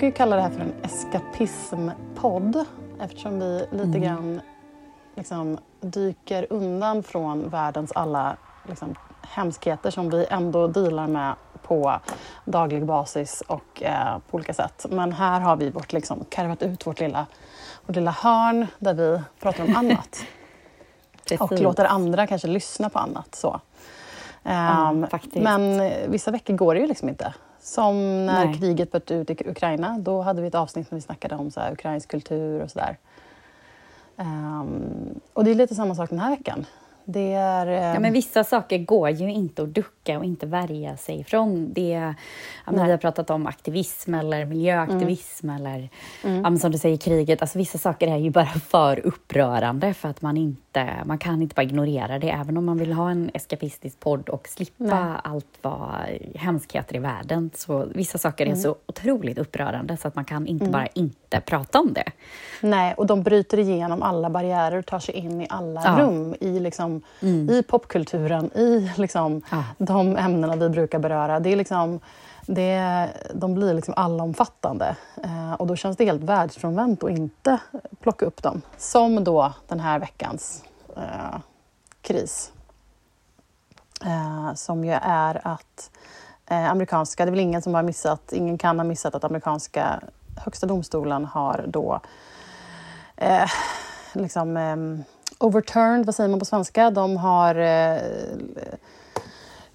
brukar ju kalla det här för en eskapismpodd eftersom vi lite grann liksom, dyker undan från världens alla liksom, hemskheter som vi ändå dealar med på daglig basis och eh, på olika sätt. Men här har vi vårt, liksom, karvat ut vårt lilla, vårt lilla hörn där vi pratar om annat och låter andra kanske lyssna på annat. Så. Ehm, faktiskt. men eh, vissa veckor går det ju liksom inte. Som när Nej. kriget bröt ut i Ukraina. Då hade vi ett avsnitt när vi snackade om så här, ukrainsk kultur och sådär. Ehm, och det är lite samma sak den här veckan. Det är... eh, Ja, men vissa saker går ju inte att ducka och inte värja sig ifrån. Det, ja, men vi har pratat om aktivism eller miljöaktivism eller ja, men som du säger kriget. Alltså, vissa saker är ju bara för upprörande för att man inte man kan inte bara ignorera det. Även om man vill ha en eskapistisk podd och slippa Nej. allt vad hemskheter i världen. Så vissa saker är så otroligt upprörande så att man kan inte bara inte prata om det. Nej, och de bryter igenom alla barriärer och tar sig in i alla Ja. rum i, liksom, i popkulturen, i liksom, Ja. de ämnena vi brukar beröra. Det är liksom, det, de blir liksom allomfattande eh, och då känns det helt världsfrånvänt att inte plocka upp dem. Som då den här veckans eh, kris. Eh, som ju är att eh, amerikanska, det är väl ingen som har missat, ingen kan ha missat att amerikanska högsta domstolen har då eh, liksom eh, overturned, vad säger man på svenska? De har eh,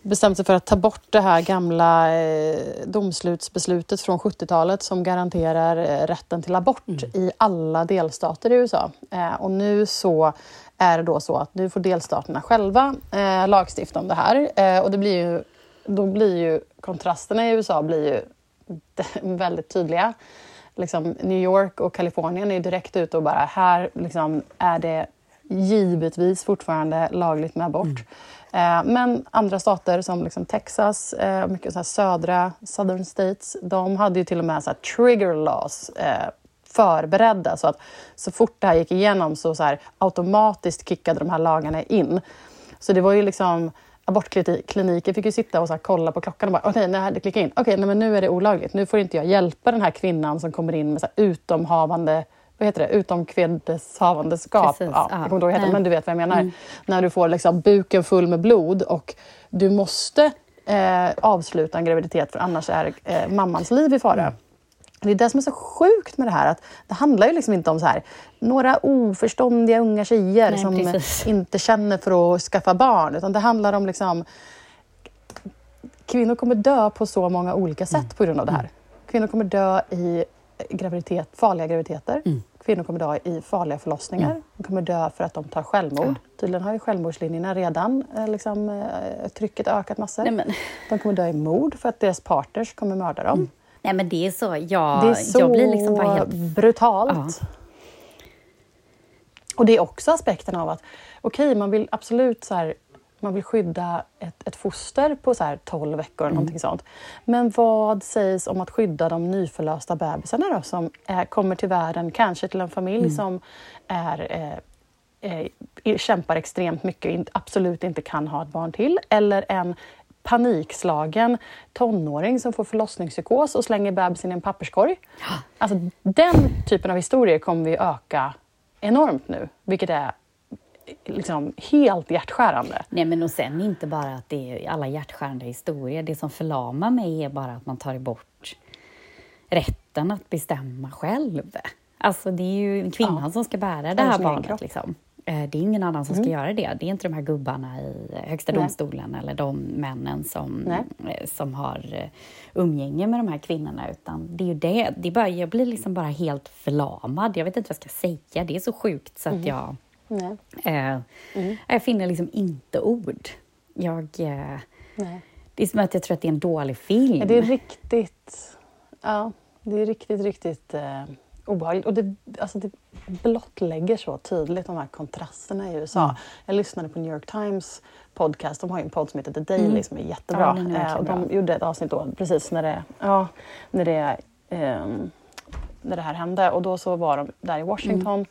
bestämt sig för att ta bort det här gamla eh, domslutsbeslutet från 70-talet som garanterar eh, rätten till abort i alla delstater i USA. Eh, och nu så är det då så att nu får delstaterna själva eh, lagstifta om det här. Och det blir ju, då blir ju kontrasterna i USA blir ju väldigt tydliga. Liksom New York och Kalifornien är direkt ute och bara här liksom är det givetvis fortfarande lagligt med abort. Eh, men andra stater som liksom Texas, eh, mycket så här södra, southern states, de hade ju till och med så här trigger laws eh, förberedda så att så fort det här gick igenom så, så här, automatiskt kickade de här lagarna in. Så det var ju liksom abortkliniker fick ju sitta och så här kolla på klockan och bara okej, okay, det klickar in, okej, nej, men nu är det olagligt. Nu får inte jag hjälpa den här kvinnan som kommer in med så här utomhavande vad heter det? Utomkvedeshavandeskap. Precis, Ja, ja. jag kommer inte ihåg heter, Nej. men du vet vad jag menar. När du får liksom buken full med blod och du måste eh, avsluta en graviditet för annars är eh, mammans liv i fara. Det är det som är så sjukt med det här. att Det handlar ju liksom inte om så här, några oförståndiga unga tjejer Nej, som precis. inte känner för att skaffa barn. Utan det handlar om liksom, kvinnor kommer dö på så många olika sätt på grund av det här. Kvinnor kommer dö i graviditet, farliga graviditeter. Kvinnor kommer dö i farliga förlossningar. De kommer dö för att de tar självmord. Tydligen har ju självmordslinjerna redan eh, liksom, eh, trycket ökat massor. Nej, men- De kommer dö i mord för att deras partners kommer mörda dem. Nej, men det är så. Jag, Det är så jag blir liksom bara helt... brutalt. Och det är också aspekten av att okej, man vill absolut så här, man vill skydda ett, ett foster på så här 12 veckor eller någonting sånt. Men vad sägs om att skydda de nyförlösta bebisarna då som är, kommer till världen, kanske till en familj som är eh, eh, kämpar extremt mycket och absolut inte kan ha ett barn till. Eller en panikslagen tonåring som får förlossningspsykos och slänger bebisen i en papperskorg. Alltså, den typen av historier kommer vi öka enormt nu, vilket är liksom helt hjärtskärande. Nej, men och sen inte bara att det är alla hjärtskärande historier. Det som förlamar mig är bara att man tar bort rätten att bestämma själv. Alltså det är ju kvinnan Ja. som ska bära det här barnet. Liksom. Eh, Det är ingen annan som ska göra det. Det är inte de här gubbarna i Högsta Nej. domstolen eller de männen som, Nej. eh, som har eh, umgänge med de här kvinnorna. Utan det är ju det. det är bara, jag blir liksom bara helt förlamad. Jag vet inte vad jag ska säga. Det är så sjukt så att jag... Nej. Eh, Jag finner liksom inte ord. Jag, eh, Nej. det är som att jag tror att det är en dålig film. Ja, det är riktigt... Ja, det är riktigt, riktigt eh, obehagligt. Och det, alltså det blottlägger så tydligt de här kontrasterna i USA. Mm. Jag lyssnade på New York Times podcast. De har ju en podd som heter The Daily som är jättebra. Mm. Ja, är Eh, och de bra. gjorde ett avsnitt då precis när det, ja, när det, ehm, när det här hände. Och då så var de där i Washington Mm.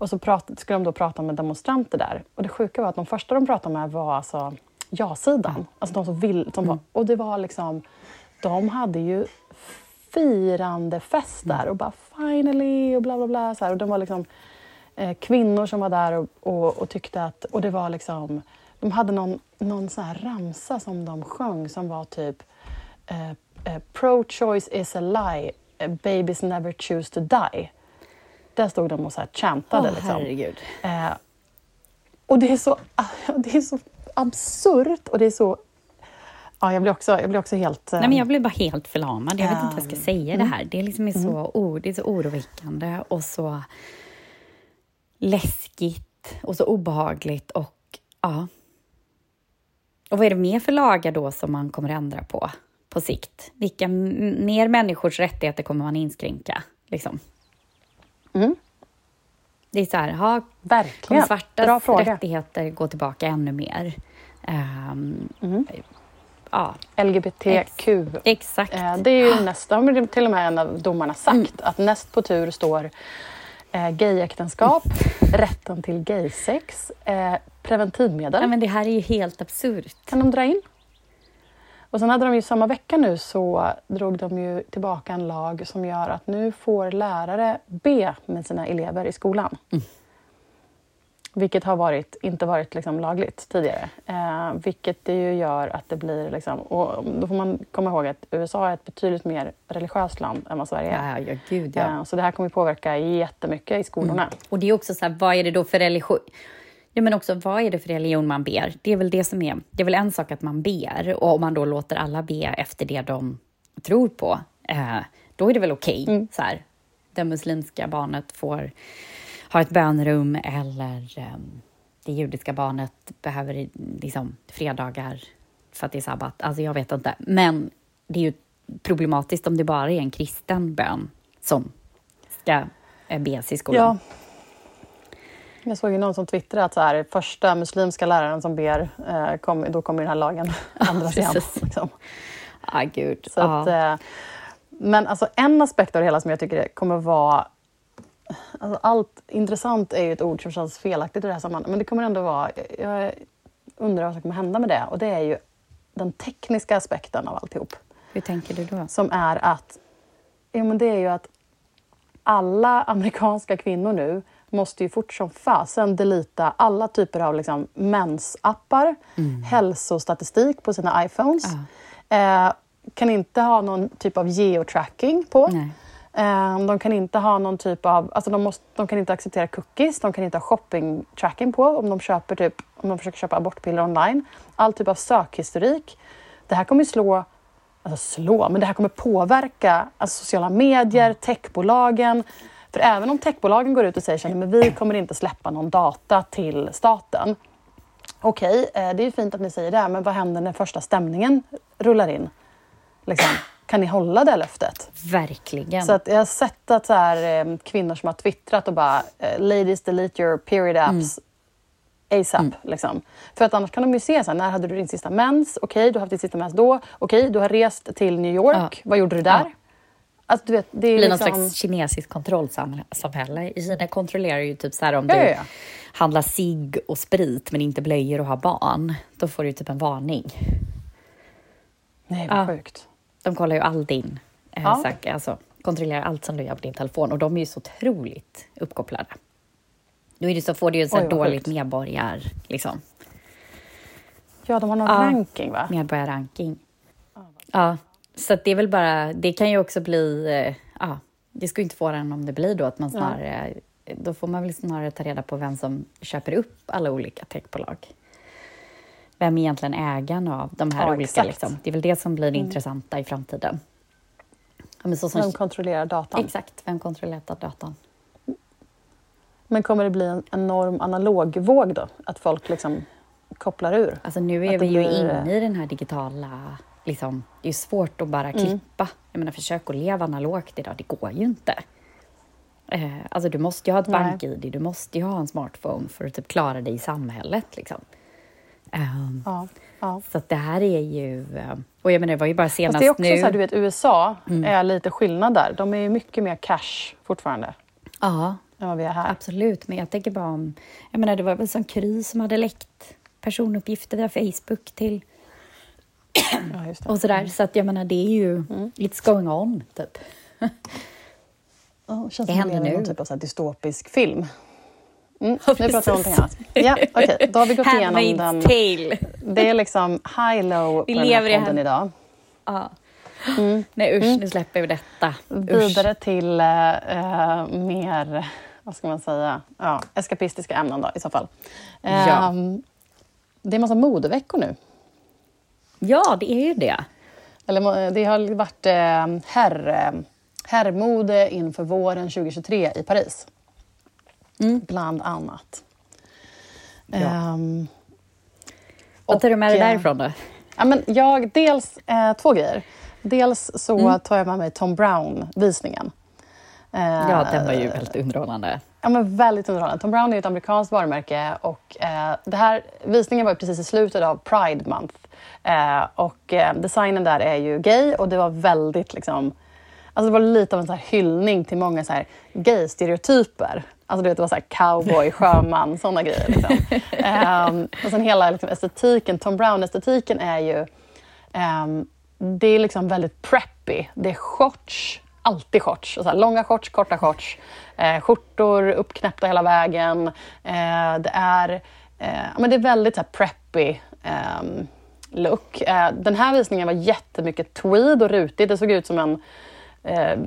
Och så prat, skulle de då prata med demonstranter där. Och det sjuka var att de första de pratade med var alltså ja-sidan. Alltså de som vill. Som var, Mm. och det var liksom, de hade ju firande fest där och bara finally och bla bla bla. Så här. Och de var liksom eh, kvinnor som var där och, och, och tyckte att, och det var liksom, de hade någon, någon sån här ramsa som de sjöng som var typ eh, eh, Pro-choice is a lie, babies never choose to die. Där stod de och så här chantade. Åh, liksom. Eh, och det är så, det är så absurt och det är så... Ja, jag blir också, jag blir också helt... eh, Nej, men jag blir bara helt förlamad. Jag vet inte vad jag ska säga det här. Det är, liksom är så, o- det är så oroväckande och så läskigt och så obehagligt. Och ja. Och vad är det mer för lagar då som man kommer att ändra på på sikt? Vilka mer människors rättigheter kommer man inskränka? Liksom? Mm. Det är så här, ha, Verkligen. Bra svartas rättigheter gå tillbaka ännu mer? Ehm, Mm. Ja, LGBTQ. exakt. Eh, det är ju nästa, har till och med en av domarna sagt, Mm. att näst på tur står eh, gayäktenskap, rätten till gaysex, eh, preventivmedel. Ja, men det här är ju helt absurt. kan de dra in. Och sen hade de ju samma vecka nu så drog de ju tillbaka en lag som gör att nu får lärare be med sina elever i skolan. Vilket har varit, inte varit liksom lagligt tidigare. Eh, vilket det ju gör att det blir... Liksom, och då får man komma ihåg att USA är ett betydligt mer religiöst land än vad Sverige är. Ja, ja, gud ja. Eh, så det här kommer påverka jättemycket i skolorna. Och det är också så här, vad är det då för religion? Ja, men också vad är det för religion man ber? Det är väl det som är, det är väl en sak att man ber och om man då låter alla be efter det de tror på, eh, då är det väl okej. Så här, det muslimska barnet får ha ett bönrum eller eh, det judiska barnet behöver liksom fredagar för att det är sabbat. Alltså jag vet inte. Men det är ju problematiskt om det bara är en kristen bön som ska eh, bes i skolan. Ja. Jag såg ju någon som twittrade att så här, första muslimska läraren som ber, eh, kom, då kommer den här lagen ändras igen. Liksom. Ah, gud. Så att, eh, men alltså en aspekt av det hela som jag tycker kommer vara... Alltså allt intressant är ju ett ord som känns felaktigt i det här sammanhanget, men det kommer ändå vara... Jag undrar vad som kommer hända med det och det är ju den tekniska aspekten av alltihop. Hur tänker du då? Som är att... Ja, men det är ju att alla amerikanska kvinnor nu måste ju fort som fasen delita alla typer av liksom mensappar, hälsostatistik på sina iPhones. Eh, kan inte ha någon typ av geotracking på. Nej. Eh, de kan inte ha någon typ av, alltså de, måste, de kan inte acceptera cookies, de kan inte ha shopping tracking på om de köper typ, om de försöker köpa abortpiller online. All typ av sökhistorik. Det här kommer slå, alltså slå, men det här kommer påverka alltså sociala medier, techbolagen. För även om techbolagen går ut och säger att vi kommer inte släppa någon data till staten. Okej, eh, det är fint att ni säger det, men vad händer när första stämningen rullar in? Liksom, kan ni hålla det löftet? Verkligen. Så att jag har sett att så här, eh, kvinnor som har twittrat och bara eh, “Ladies delete your period apps ASAP”. Liksom. För att annars kan de ju se så här, när hade du din sista mens? Okej, du har haft din sista mens då. Okej, du har rest till New York. Ja. Vad gjorde du där? Ja. Alltså, du vet, det är blir någon liksom... slags kinesiskt kontrollsamhälle. I Kina kontrollerar ju typ så här om Ja, du ja, handlar cigg och sprit men inte blöjor och har barn. Då får du typ en varning. Nej, vad Ja. sjukt. De kollar ju all din eh, Ja. sak, alltså kontrollerar allt som du gör på din telefon och de är ju så otroligt uppkopplade. Då är det så, får du ju så Oj, dåligt sjukt. medborgar, liksom, Ja, de har någon ranking va? medborgarranking. Ja, så det är väl bara, det kan ju också bli, eh, ja, det ska ju inte få den om det blir då att man snarare, då får man väl snarare ta reda på vem som köper upp alla olika techbolag. Vem är egentligen ägaren av de här Ja, olika, liksom. Det är väl det som blir det intressanta i framtiden. Ja, så som, Vem kontrollerar datan? exakt, vem kontrollerar datan? Men kommer det bli en enorm analogvåg då? Att folk liksom kopplar ur? Alltså nu är vi ju blir- inne i den här digitala... Liksom, det är svårt att bara Mm. klippa. Jag menar, försök att leva analogt idag, det går ju inte. Eh, alltså du måste ju ha ett Nej. bank-id, du måste ju ha en smartphone för att typ klara dig i samhället. Liksom. Ehm, Ja, ja. Så det här är ju... eh, Och jag menar, det var ju bara senast Fast det är också nu... Mm. så här, du vet, USA är lite skillnad där. De är ju mycket mer cash fortfarande Ja, än vad vi är här. absolut. Men jag tänker bara om... Jag menar, det var väl som Kry som hade läckt personuppgifter via Facebook till Ja, och sådär. Så att jag menar, det är ju... It's going on, typ. Ja, känns Det händer i någon nu. typ av så dystopisk film. Mm, Ja, nu pratar vi om någonting annat. Ja, okej. Då har vi gått igenom den. tale. Det är liksom high-low på Vi den lever i här podden idag. Ja. Nej usch, nu släpper vi detta. Vidare till eh, mer, vad ska man säga, ja, eskapistiska ämnen då i så fall. Eh, Ja. Det är massa modeveckor nu. Ja, det är ju det. Eller, mo- det har varit eh, herr, eh, herrmode inför våren 2023 i Paris. Bland annat. Ja. Ehm, Vad tar du med dig eh, därifrån då? Ja, men jag, dels eh, två grejer. Dels så Mm. tar jag med mig Tom Brown-visningen. Eh, Ja, den var ju väldigt underhållande. Ja, men väldigt underhållande. Tom Brown är ett amerikanskt varumärke och eh, det här, visningen var precis i slutet av Pride Month. Eh, och eh, designen där är ju gay och det var väldigt liksom... Alltså det var lite av en så här hyllning till många så här gay-stereotyper. Alltså du vet, det var så här cowboy, sjöman, sådana grejer. Liksom. Ehm, och sen hela liksom, estetiken, Tom Brown-estetiken är ju... ehm, det är liksom väldigt preppy. Det är shorts, alltid shorts. Och så här, långa shorts, korta shorts. Eh, skjortor uppknäppta hela vägen. Eh, det, är, eh, men det är väldigt så här, preppy eh, look. Eh, den här visningen var jättemycket tweed och rutigt. Det såg ut som en eh,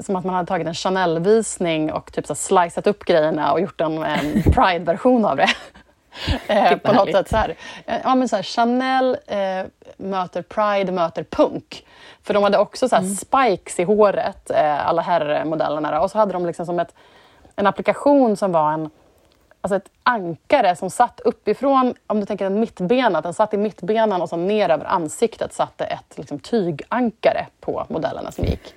som att man hade tagit en Chanel-visning och typ så här slicat upp grejerna och gjort en, en Pride-version av det. Eh, på något sätt så här. Eh, Ja, men så här, Chanel eh, möter Pride möter punk. För de hade också så här spikes i håret, eh, alla herrmodellerna. Och så hade de liksom som ett, en applikation som var en, alltså ett ankare som satt uppifrån, om du tänker en mittbena, den satt i mittbenan och så ner över ansiktet satt det ett liksom, tygankare på modellerna som gick.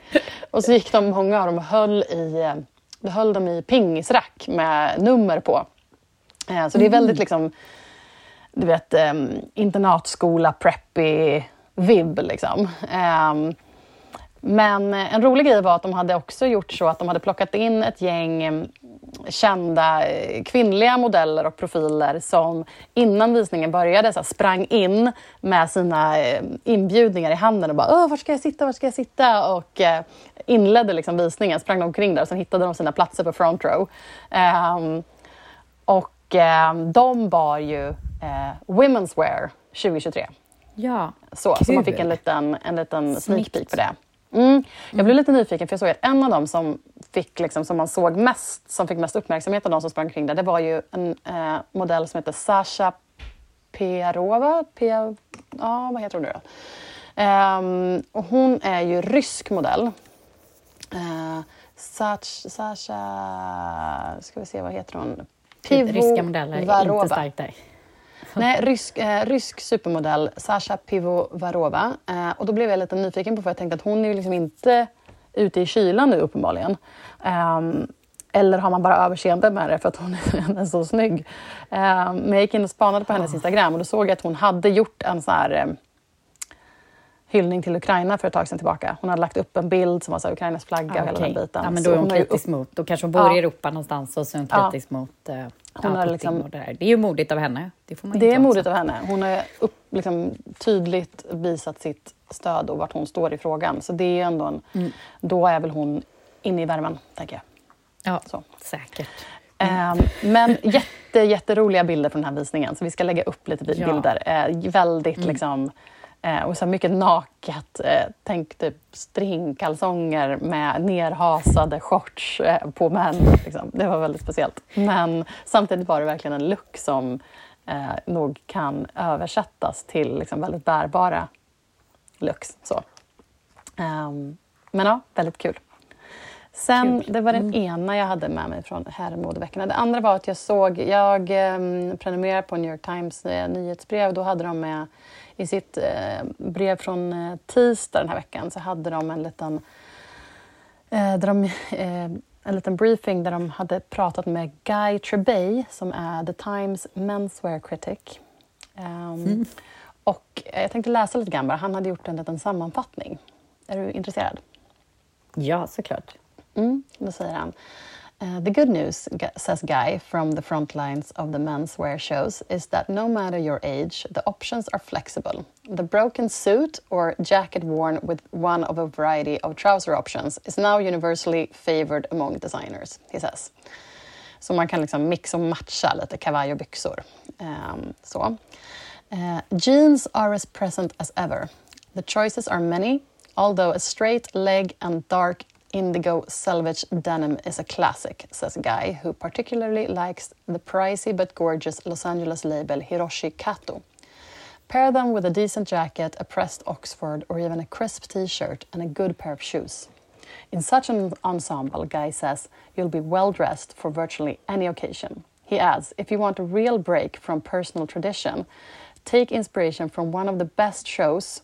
Och så gick de, många av dem höll i, eh, höll de i pingisrack med nummer på. Eh, Så det är väldigt liksom, du vet, um, internatskola, preppy, vibb liksom. Ehm, men en rolig grej var att de hade också gjort så att de hade plockat in ett gäng em, kända eh, kvinnliga modeller och profiler som innan visningen började så sprang in med sina eh, inbjudningar i handen och bara Åh, var ska jag sitta, var ska jag sitta? Och eh, inledde liksom visningen, sprang omkring där och sen hittade de sina platser på front row. Ehm, och eh, de bar ju eh, Women's Wear 2023. Ja, Så, så man fick en liten, en liten sneak peek på det. Mm. Jag blev lite nyfiken för jag såg att en av dem som, fick, liksom, som man såg mest, som fick mest uppmärksamhet av de som sprang kring där, det var ju en eh, modell som heter Sasha Perova. Pe, ja, vad heter hon nu då? Ehm, och hon är ju rysk modell. Uh, Sasha... Ska vi se, vad heter hon? Ryska modeller är inte starkt där. Nej, rysk, eh, rysk supermodell Sasha Pivovarova. Eh, och då blev jag lite nyfiken på för jag tänkte att hon är ju liksom inte ute i kylan nu uppenbarligen. Ehm, eller har man bara överseende med det för att hon är, så snygg? Ehm, men jag gick in och spanade på hennes Instagram och då såg jag att hon hade gjort en så här eh, hyllning till Ukraina för ett tag sedan tillbaka. Hon hade lagt upp en bild som var så Ukrainas flagga och hela Ah, den biten. Ja, men då är hon ju kritisk upp- mot... Då kanske hon bor Ja. i Europa någonstans och så är hon Ja. kritisk mot uh, Hon ja, liksom- och det där. Det är ju modigt av henne. Det får man Det inte är modigt av henne. Hon har upp, liksom, tydligt visat sitt stöd och vart hon står i frågan. Så det är ändå en, Mm. Då är väl hon inne i värmen, tänker jag. Ja, Så. säkert. Ehm, men jätte, jätteroliga bilder från den här visningen. Så vi ska lägga upp lite Ja. bilder. Eh, väldigt liksom... Eh, och så mycket naket. Eh, tänk typ stringkalsonger med nerhasade shorts eh, på män. Liksom. Det var väldigt speciellt. Men samtidigt var det verkligen en look som eh, nog kan översättas till liksom, väldigt bärbara looks. Så. Ehm, men ja, väldigt kul. Sen, Kul. det var den ena jag hade med mig från herrmodeveckorna. Det andra var att jag såg, jag eh, prenumererar på New York Times eh, nyhetsbrev. Då hade de med i sitt eh, brev från eh, tisdag den här veckan så hade de en liten eh, där de en liten briefing där de hade pratat med Guy Trebay som är The Times Menswear Critic. Ehm, Och eh, jag tänkte läsa lite grann bara. Han hade gjort en liten sammanfattning. Är du intresserad? Ja, såklart. Mm, då säger han. "Uh, the good news, says Guy from the front lines of the menswear shows, is that no matter your age, the options are flexible. The broken suit or jacket worn with one of a variety of trouser options is now universally favored among designers, he says. Så man kan liksom mixa och matcha lite kavaj och byxor. Ehm, så. Eh, jeans are as present as ever. The choices are many, although a straight leg and dark indigo selvage denim is a classic, says Guy, who particularly likes the pricey but gorgeous Los Angeles label Hiroshi Kato. Pair them with a decent jacket, a pressed Oxford, or even a crisp t shirt and a good pair of shoes. In such an ensemble, Guy says, you'll be well dressed for virtually any occasion. He adds, if you want a real break from personal tradition, take inspiration from one of the best shows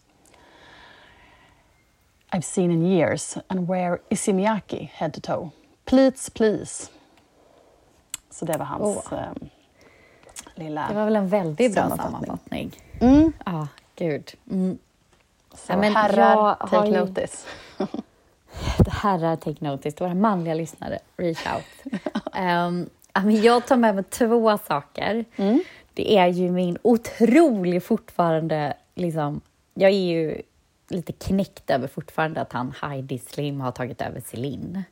I've seen in years and wear Isimiaki head to toe. Pleats, please. Så det var hans Åh. ehm, lilla... Det var väl en väldigt bra Sammanfattning. Mm. Ja, gud. Mm. Så Ja, herrar, take ju- notice. Herrar, take notice. Våra manliga lyssnare, reach out. um, jag tar med mig två saker. Det är ju min otroligt fortfarande... Liksom, jag är ju lite knäckt över fortfarande att han Heidi Slim har tagit över Celine.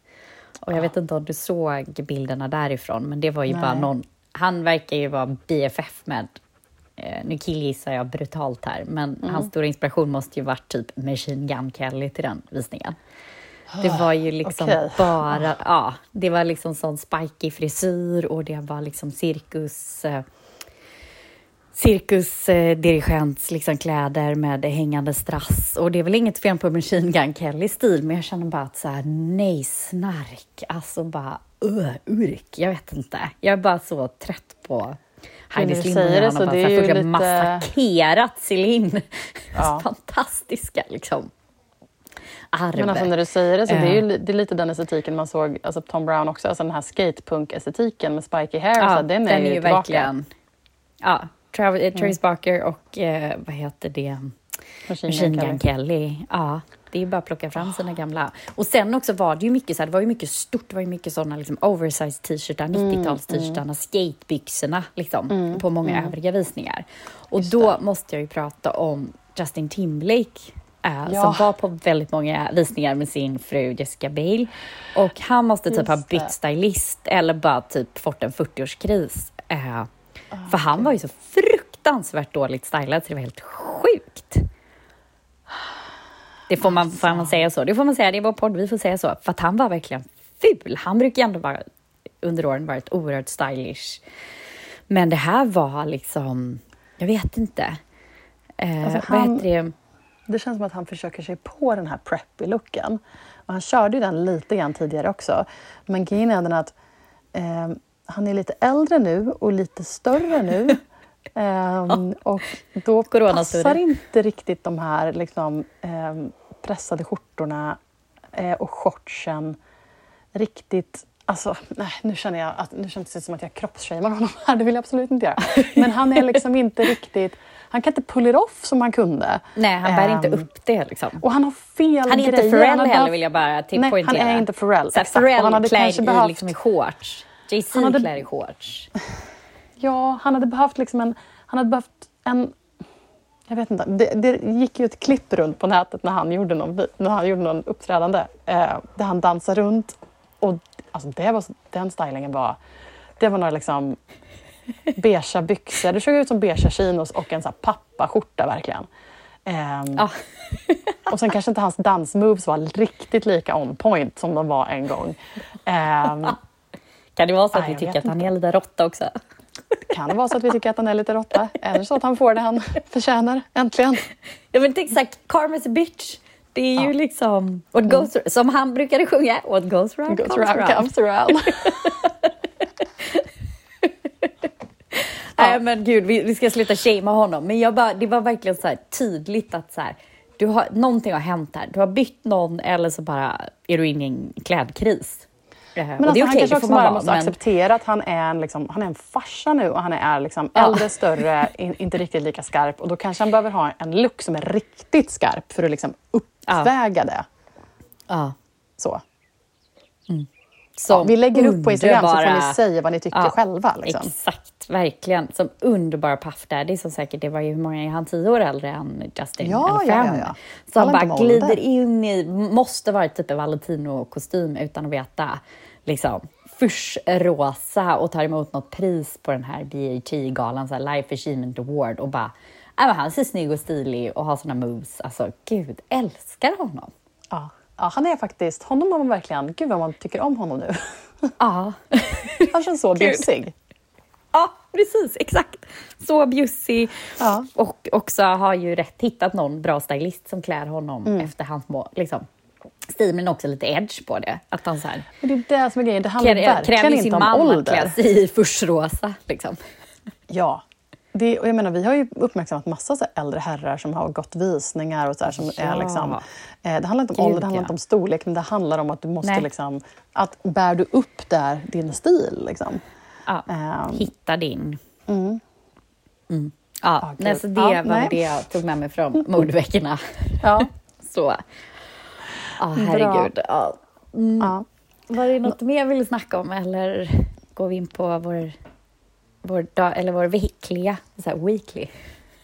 Och jag vet inte om du såg bilderna därifrån, men det var ju bara Nej. någon... Han verkar ju vara BFF med Eh, nu killgissar jag brutalt här, men hans stora inspiration måste ju varit typ Machine Gun Kelly till den visningen. Det var ju liksom okej. bara, ja, det var liksom sån spiky frisyr och det var liksom cirkus, eh, cirkusdirigents liksom kläder med hängande strass. Och det är väl inget fel på Machine Gun Kellys stil, men jag känner bara att så här, nej, snark, alltså bara, uh, urk, jag vet inte. Jag är bara så trött på Heidi Slim så har bara det så är ju fullständigt lite- massakrerat Celine. Ja. Fantastiska liksom. Arv. Men alltså när du säger det så det är Eh. ju li- det är lite den estetiken man såg, alltså Tom Brown också, alltså den här skatepunk-estetiken med spiky hair, ja, så den är ju tillbaka. verkligen... Ja, Travis, eh, Travis Barker och eh, vad heter det? Machine Gun Kelly. Ja, det är bara att plocka fram sina gamla. Och sen också var det ju mycket så här, det var ju mycket stort, det var ju mycket sådana liksom oversized t-shirtar, Mm, 90-tals t-shirtarna, skatebyxorna liksom, på många övriga visningar. Och då måste jag ju prata om Justin Timberlake eh, Ja. som var på väldigt många visningar med sin fru Jessica Biel. Och han måste typ Just ha det. bytt stylist eller bara typ fått en 40-årskris. Eh, Ah, för han var ju så fruktansvärt dåligt stylad så det var helt sjukt. Det får man, får man säga så? Det får man säga, det är vår podd, vi får säga så. För att han var verkligen ful. Han brukar ju ändå vara, under åren varit oerhört stylish. Men det här var liksom, jag vet inte. Eh, Alltså, vad han- heter det? Det känns som att han försöker sig på den här preppy-looken. Och han körde ju den lite grann tidigare också. Men grejen är den att eh, han är lite äldre nu och lite större nu. Ehm, och då passar inte riktigt de här liksom, ehm, pressade skjortorna eh, och shortsen riktigt Alltså, nej, nu känner jag att nu känns det som att jag kroppsshamear honom här. Det vill jag absolut inte göra. Men han är liksom inte riktigt... Han kan inte pull it off som han kunde. Nej, han bär inte Ehm, upp det liksom. och han har fel Han är inte grejer. Pharrell Han har heller vill jag bara till Nej, poängtera. han är inte Pharrell. Så här, Exakt. Och Pharrell han hade kanske i, behövt... liksom i shorts. JC Han hade- klär i shorts. Ja, han hade behövt liksom en... Han hade behövt en... Jag vet inte. Det, det gick ju ett klipp runt på nätet när han gjorde någon, när han gjorde någon uppträdande eh, där han dansade runt. Och alltså det var, den stylingen var... Det var några liksom beigea byxor. Det såg ut som beigea chinos och en så här pappaskjorta verkligen. Ehm, Ja. Och sen kanske inte hans dansmoves var riktigt lika on point som de var en gång. Ehm, Kan det vara så att Nej, vi tycker att han är lite råtta också? kan det vara så att vi tycker att han är lite råtta? Eller så att han får det han förtjänar, äntligen. Ja men exakt, karma's a bitch. Det är ju liksom, what goes, som han brukade sjunga, what goes around Goes comes around, around. comes around. Nej men gud, vi, vi ska sluta shamea honom. Men jag bara, det var verkligen så tydligt att så här, du har, någonting har hänt här. Du har bytt någon eller så bara är du inne i en klädkris. Men alltså, det är han okej, kanske också bara måste Men, acceptera att han är, en, liksom, han är en farsa nu och han är liksom Ja. äldre, större, in, inte riktigt lika skarp. Och då kanske han behöver ha en look som är riktigt skarp för att liksom uppväga det. ja, Så. som Vi lägger upp på Instagram så får ni säga vad ni tycker Ja, själva. Liksom. Exakt, verkligen. Som underbara Puff Daddy som säkert, det var ju hur många, är han tio år äldre än Justin? Ja, eller ja, fem? ja, ja. Han inte bara glider in i, måste vara typ en Valentino-kostym utan att veta. Liksom, rosa och tar emot något pris på den här BAT-galan, så här Life Achievement Award och bara, "Nej, men han ser snygg och stilig och har såna moves. Alltså gud, älskar honom. Ja. Ja, han är faktiskt, honom har man verkligen, gud vad man tycker om honom nu. Ja. Han känns så bjussig. Ja, precis. Exakt. Så bjussig. Ja. Och också har ju rätt hittat någon bra stylist som klär honom Mm. efter hans må- liksom, stil, men också lite edge på det. Att han så här, Men det är det som är grejen, det handlar krä- verkligen kräver inte sin om man ålder. klä sig i fuchsrosa. Liksom. Ja. Det, och jag menar, vi har ju uppmärksammat massa så äldre herrar som har gått visningar och så här, som Ja. är liksom, eh, Det handlar inte om Gud, ålder, det handlar ja. inte om storlek, men det handlar om att du måste Nej. liksom... Att bär du upp där din stil liksom. Ja, Ehm. hitta din. Mm. Ja, Ja, nej, gud. så det Ja, var nej. det jag tog med mig från modeveckorna. Ja. Så. Ja, herregud. Ja. Mm. ja. Var det något mer vi ville snacka om eller går vi in på vår, vår, dag, eller vår veckliga, så här weekly?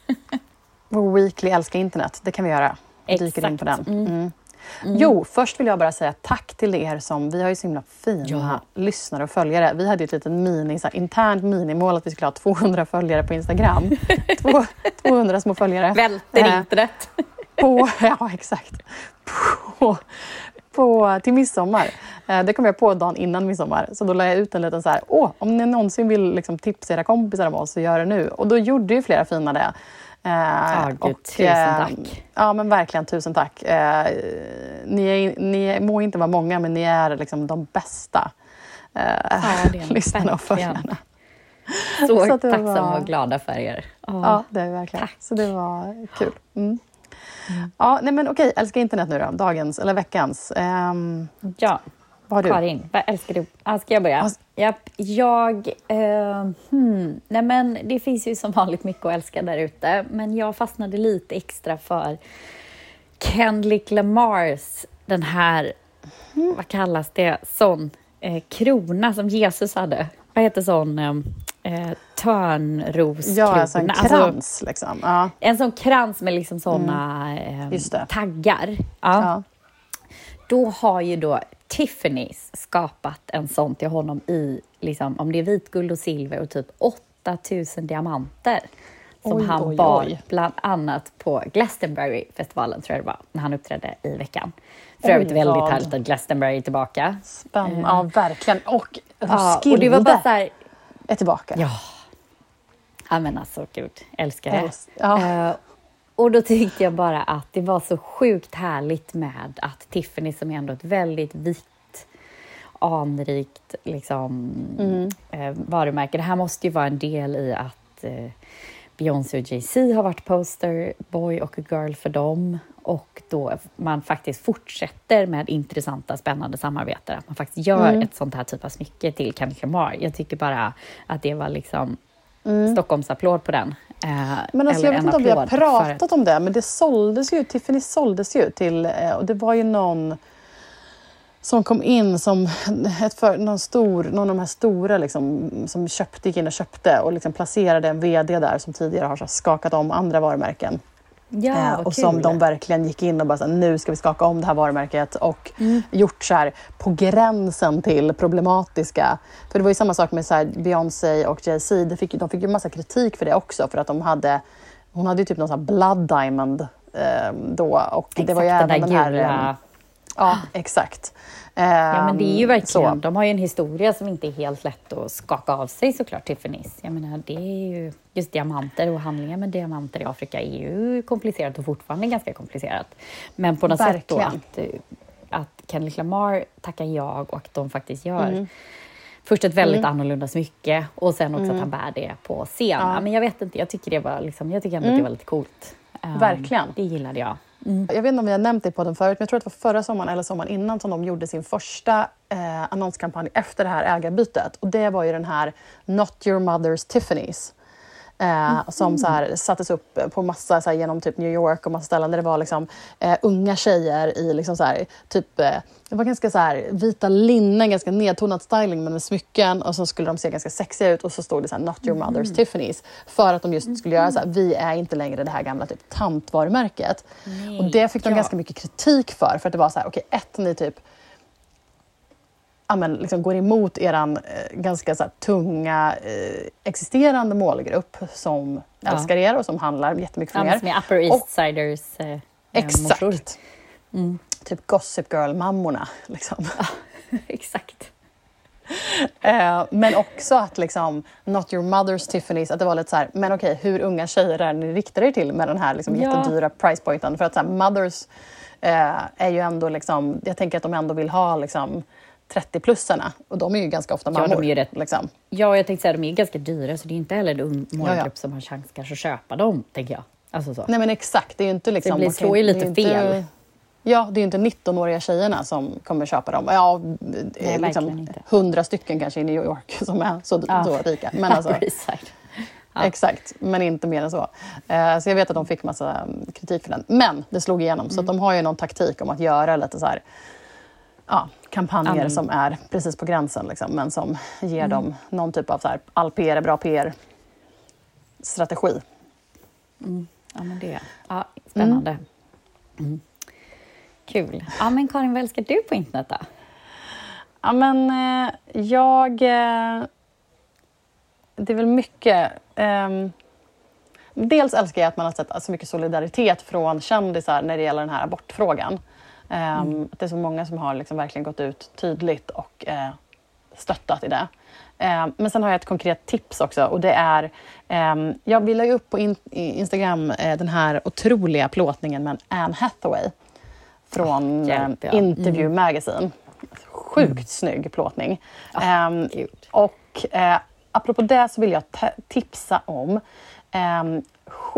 Vår weekly älskar internet, det kan vi göra. Dyker in på den. Exakt. Mm. Mm. Jo, först vill jag bara säga tack till er som, vi har ju så himla fina Ja. lyssnare och följare. Vi hade ju ett litet mini, så här, internt minimål att vi skulle ha 200 följare på Instagram. Två, 200 små följare. Välter Eh, internet. På, ja, exakt. På, på, till midsommar. Eh, Det kom jag på dagen innan midsommar. Så då la jag ut en liten så här, åh, om ni någonsin vill liksom tipsa era kompisar om oss så gör det nu. Och då gjorde ju flera fina det. Eh, Ja, gud, tusen eh, tack. Ja, men verkligen tusen tack. Eh, ni, är, ni må inte vara många, men ni är liksom de bästa eh, ni lyssnarna och följarna. Så, Så tacksamma var- och glada för er. Ja. Ja, det är vi verkligen. Tack. Så det var kul. Mm. Ja, nej men okej, älskar internet nu då. Dagens, eller veckans. Ehm, ja. vad har du? Karin, vad älskar du? Ah, ska jag börja? Alltså- Japp, jag... Eh, hmm, nej men det finns ju som vanligt mycket att älska där ute, men jag fastnade lite extra för Kendrick Lamars, den här, vad kallas det, sån eh, krona som Jesus hade. Vad heter sån eh, eh, törnroskrona? Ja, alltså en Alltså, krans liksom. Ja, en sån krans med liksom såna Mm. Just det. eh, taggar. Ja. ja. Då har ju då Tiffany's skapat en sån till honom i, liksom, om det är vitguld och silver och typ 8000 diamanter. Som Oj, han oj, bar oj. bland annat på Glastonbury-festivalen, tror jag det var, när han uppträdde i veckan. För övrigt väldigt vad- härligt att Glastonbury är tillbaka. Spännande. Ja, verkligen. Och Ja, Roskilde och det var bara så här, är tillbaka. ja. Ja men alltså gud, älskar det. Ja. Eh, och då tyckte jag bara att det var så sjukt härligt med att Tiffany som är ändå ett väldigt vitt, anrikt liksom, Mm. eh, varumärke. Det här måste ju vara en del i att eh, Beyoncé och Jay-Z har varit posterboy och girl för dem. Och då man faktiskt fortsätter med intressanta, spännande samarbeten. Att man faktiskt gör Mm. ett sånt här typ av smycke till Kendrick Lamar. Jag tycker bara att det var liksom Mm. Stockholmsapplåd på den. Eh, Men alltså, jag vet inte om vi har för pratat att- om det, men det såldes ju, Tiffany såldes ju till, eh, och det var ju någon som kom in som ett för, någon, stor, någon av de här stora liksom, som köpte, gick in och köpte och liksom placerade en VD där som tidigare har skakat om andra varumärken. Ja, Eh, och som kul. de verkligen gick in och bara så här, nu ska vi skaka om det här varumärket och Mm. gjort så här på gränsen till problematiska. För det var ju samma sak med så här Beyoncé och Jay-Z, de fick, de fick ju massa kritik för det också för att de hade, hon hade ju typ någon sån här blood diamond eh, då och det var ju Exakt, även den den här... gula. eh, Ja, exakt. Ja, men det är ju Ehm, verkligen, så. de har ju en historia som inte är helt lätt att skaka av sig såklart, Tiffany's. Jag menar, det är ju just diamanter och handlingar med diamanter i Afrika är ju komplicerat och fortfarande ganska komplicerat. Men på något sätt då Verkligen. att, eh, att Kendrick Lamar tackar jag och att de faktiskt gör Mm. först ett väldigt annorlunda smycke och sen också att han bär det på scen. Ja. Men jag vet inte, jag tycker det var liksom, jag tycker ändå att det var lite coolt. Ehm, Verkligen. Det gillade jag. Mm. Jag vet inte om vi har nämnt det på den förut, men jag tror att det var förra sommaren eller sommaren innan som de gjorde sin första eh, annonskampanj efter det här ägarbytet. Och det var ju den här Not your mother's Tiffany's. Eh, Som så här, sattes upp på massa, så här, genom typ New York och massa ställen där det var liksom, eh, unga tjejer i liksom, så här, typ, eh, det var ganska så här, vita linnen, ganska nedtonad styling men med smycken och så skulle de se ganska sexiga ut och så stod det så här, Not your mother's Tiffany's. För att de just skulle göra så här, vi är inte längre det här gamla typ tantvarumärket. Nej, och det fick de ja. ganska mycket kritik för, för att det var så här, okej, ett, ni typ ja, men, liksom går emot er eh, ganska så här, tunga eh, existerande målgrupp som Ja. älskar er och som handlar jättemycket Ja, från men er. som är Upper East Siders eh, eh, Exakt. morsor. Typ Gossip Girl-mammorna. Liksom. Exakt. Eh, men också att liksom, Not your mother's Tiffany's, att det var lite så här, men okej, hur unga tjejer är ni riktar er till med den här liksom, Ja. jättedyra price pointen? För att så här, mothers eh, är ju ändå liksom, jag tänker att de ändå vill ha liksom 30-plussarna och de är ju ganska ofta Ja, de mammor. är rätt- liksom. Ja, jag tänkte säga de är ganska dyra så det är inte heller en ung målgrupp Ja, ja. som har chans kanske att köpa dem, tänker jag. Alltså så. Nej men exakt, det är ju inte liksom... blir- okej, slår ju lite det inte- fel. Ja, det är ju inte 19-åriga tjejerna som kommer köpa dem. Ja, Nej, liksom verkligen inte. 100 stycken kanske i New York som är så, Ja. så rika. Men alltså. Ja. Exakt, men inte mer än så. Eh, så jag vet att de fick massa mm, kritik för den. Men det slog igenom, så att Mm. de har ju någon taktik om att göra lite så här, ja, kampanjer Mm. som är precis på gränsen, liksom, men som ger Mm. dem någon typ av så här, all PR är bra PR-strategi. Ja, men det. Ja, spännande. Mm. Kul. Ja, men Karin, vad älskar du på internet då? Ja, men eh, jag... Eh, det är väl mycket... ehm, dels älskar jag att man har sett så mycket solidaritet från kändisar när det gäller den här abortfrågan. Ehm, Att det är så många som har liksom verkligen gått ut tydligt och eh, stöttat i det. Ehm, men sen har jag ett konkret tips också och det är... ehm, jag vill la ju upp på in, Instagram eh, den här otroliga plåtningen med Anne Hathaway från Ah, hjälp, eh, ja. Interview Magazine. Sjukt snygg plåtning. Ehm, gud. och eh, apropå det så vill jag tipsa om ehm,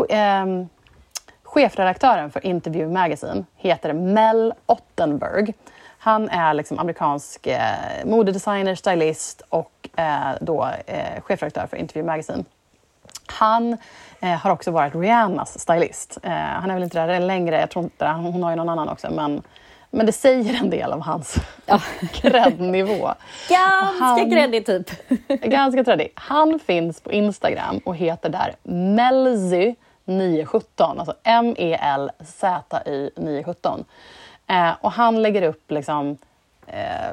ehm, chefredaktören för Interview Magazine heter Mel Ottenberg. Han är liksom amerikansk eh, modedesigner, stylist och eh, då eh, chefredaktör för Interview Magazine. Han eh, har också varit Rihannas stylist. Eh, han är väl inte där längre, jag tror inte. Hon har ju någon annan också. Men, men det säger en del om hans Ja. cred-nivå. Ganska Han- kreddig typ. Ganska trädig. Han finns på Instagram och heter där Melzy917. Alltså M-E-L-Z-Y 917. Eh, och han lägger upp liksom... Eh,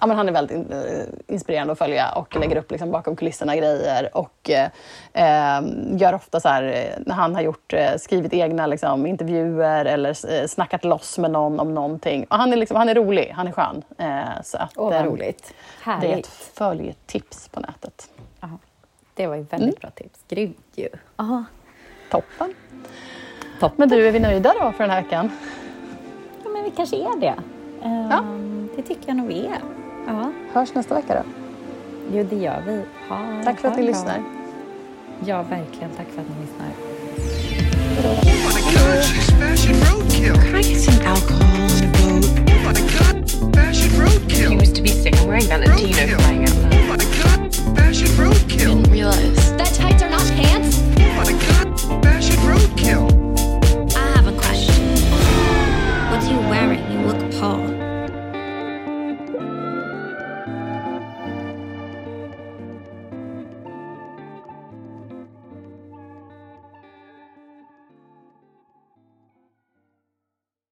ja, men han är väldigt in, eh, inspirerande att följa och lägger upp liksom bakom kulisserna grejer. Och eh, eh, gör ofta så här, eh, när han har gjort, eh, skrivit egna liksom, intervjuer eller eh, snackat loss med någon om någonting. Och han, är liksom, han är rolig, han är skön. Eh, så att, Åh, vad eh, roligt. det är ett Härligt. följetips på nätet. Ja, det var ju väldigt bra tips. Grymt ju. Aha. Toppen. Toppen. Men du, är vi nöjda då för den här veckan? Ja, men vi kanske är det. Ehm, Ja. Det tycker jag nog vi är. Ja, Hörs nästa vecka då. jo, det gör vi. Ha, Tack för att ha ni bra. lyssnar. Ja, verkligen. Tack för att ni lyssnar. Oh my god, fashion roadkill. I get some alcohol and a boat? Oh my god, fashion roadkill. That tights are not pants? What god fashion roadkill. I have a question. Are you wearing? You look.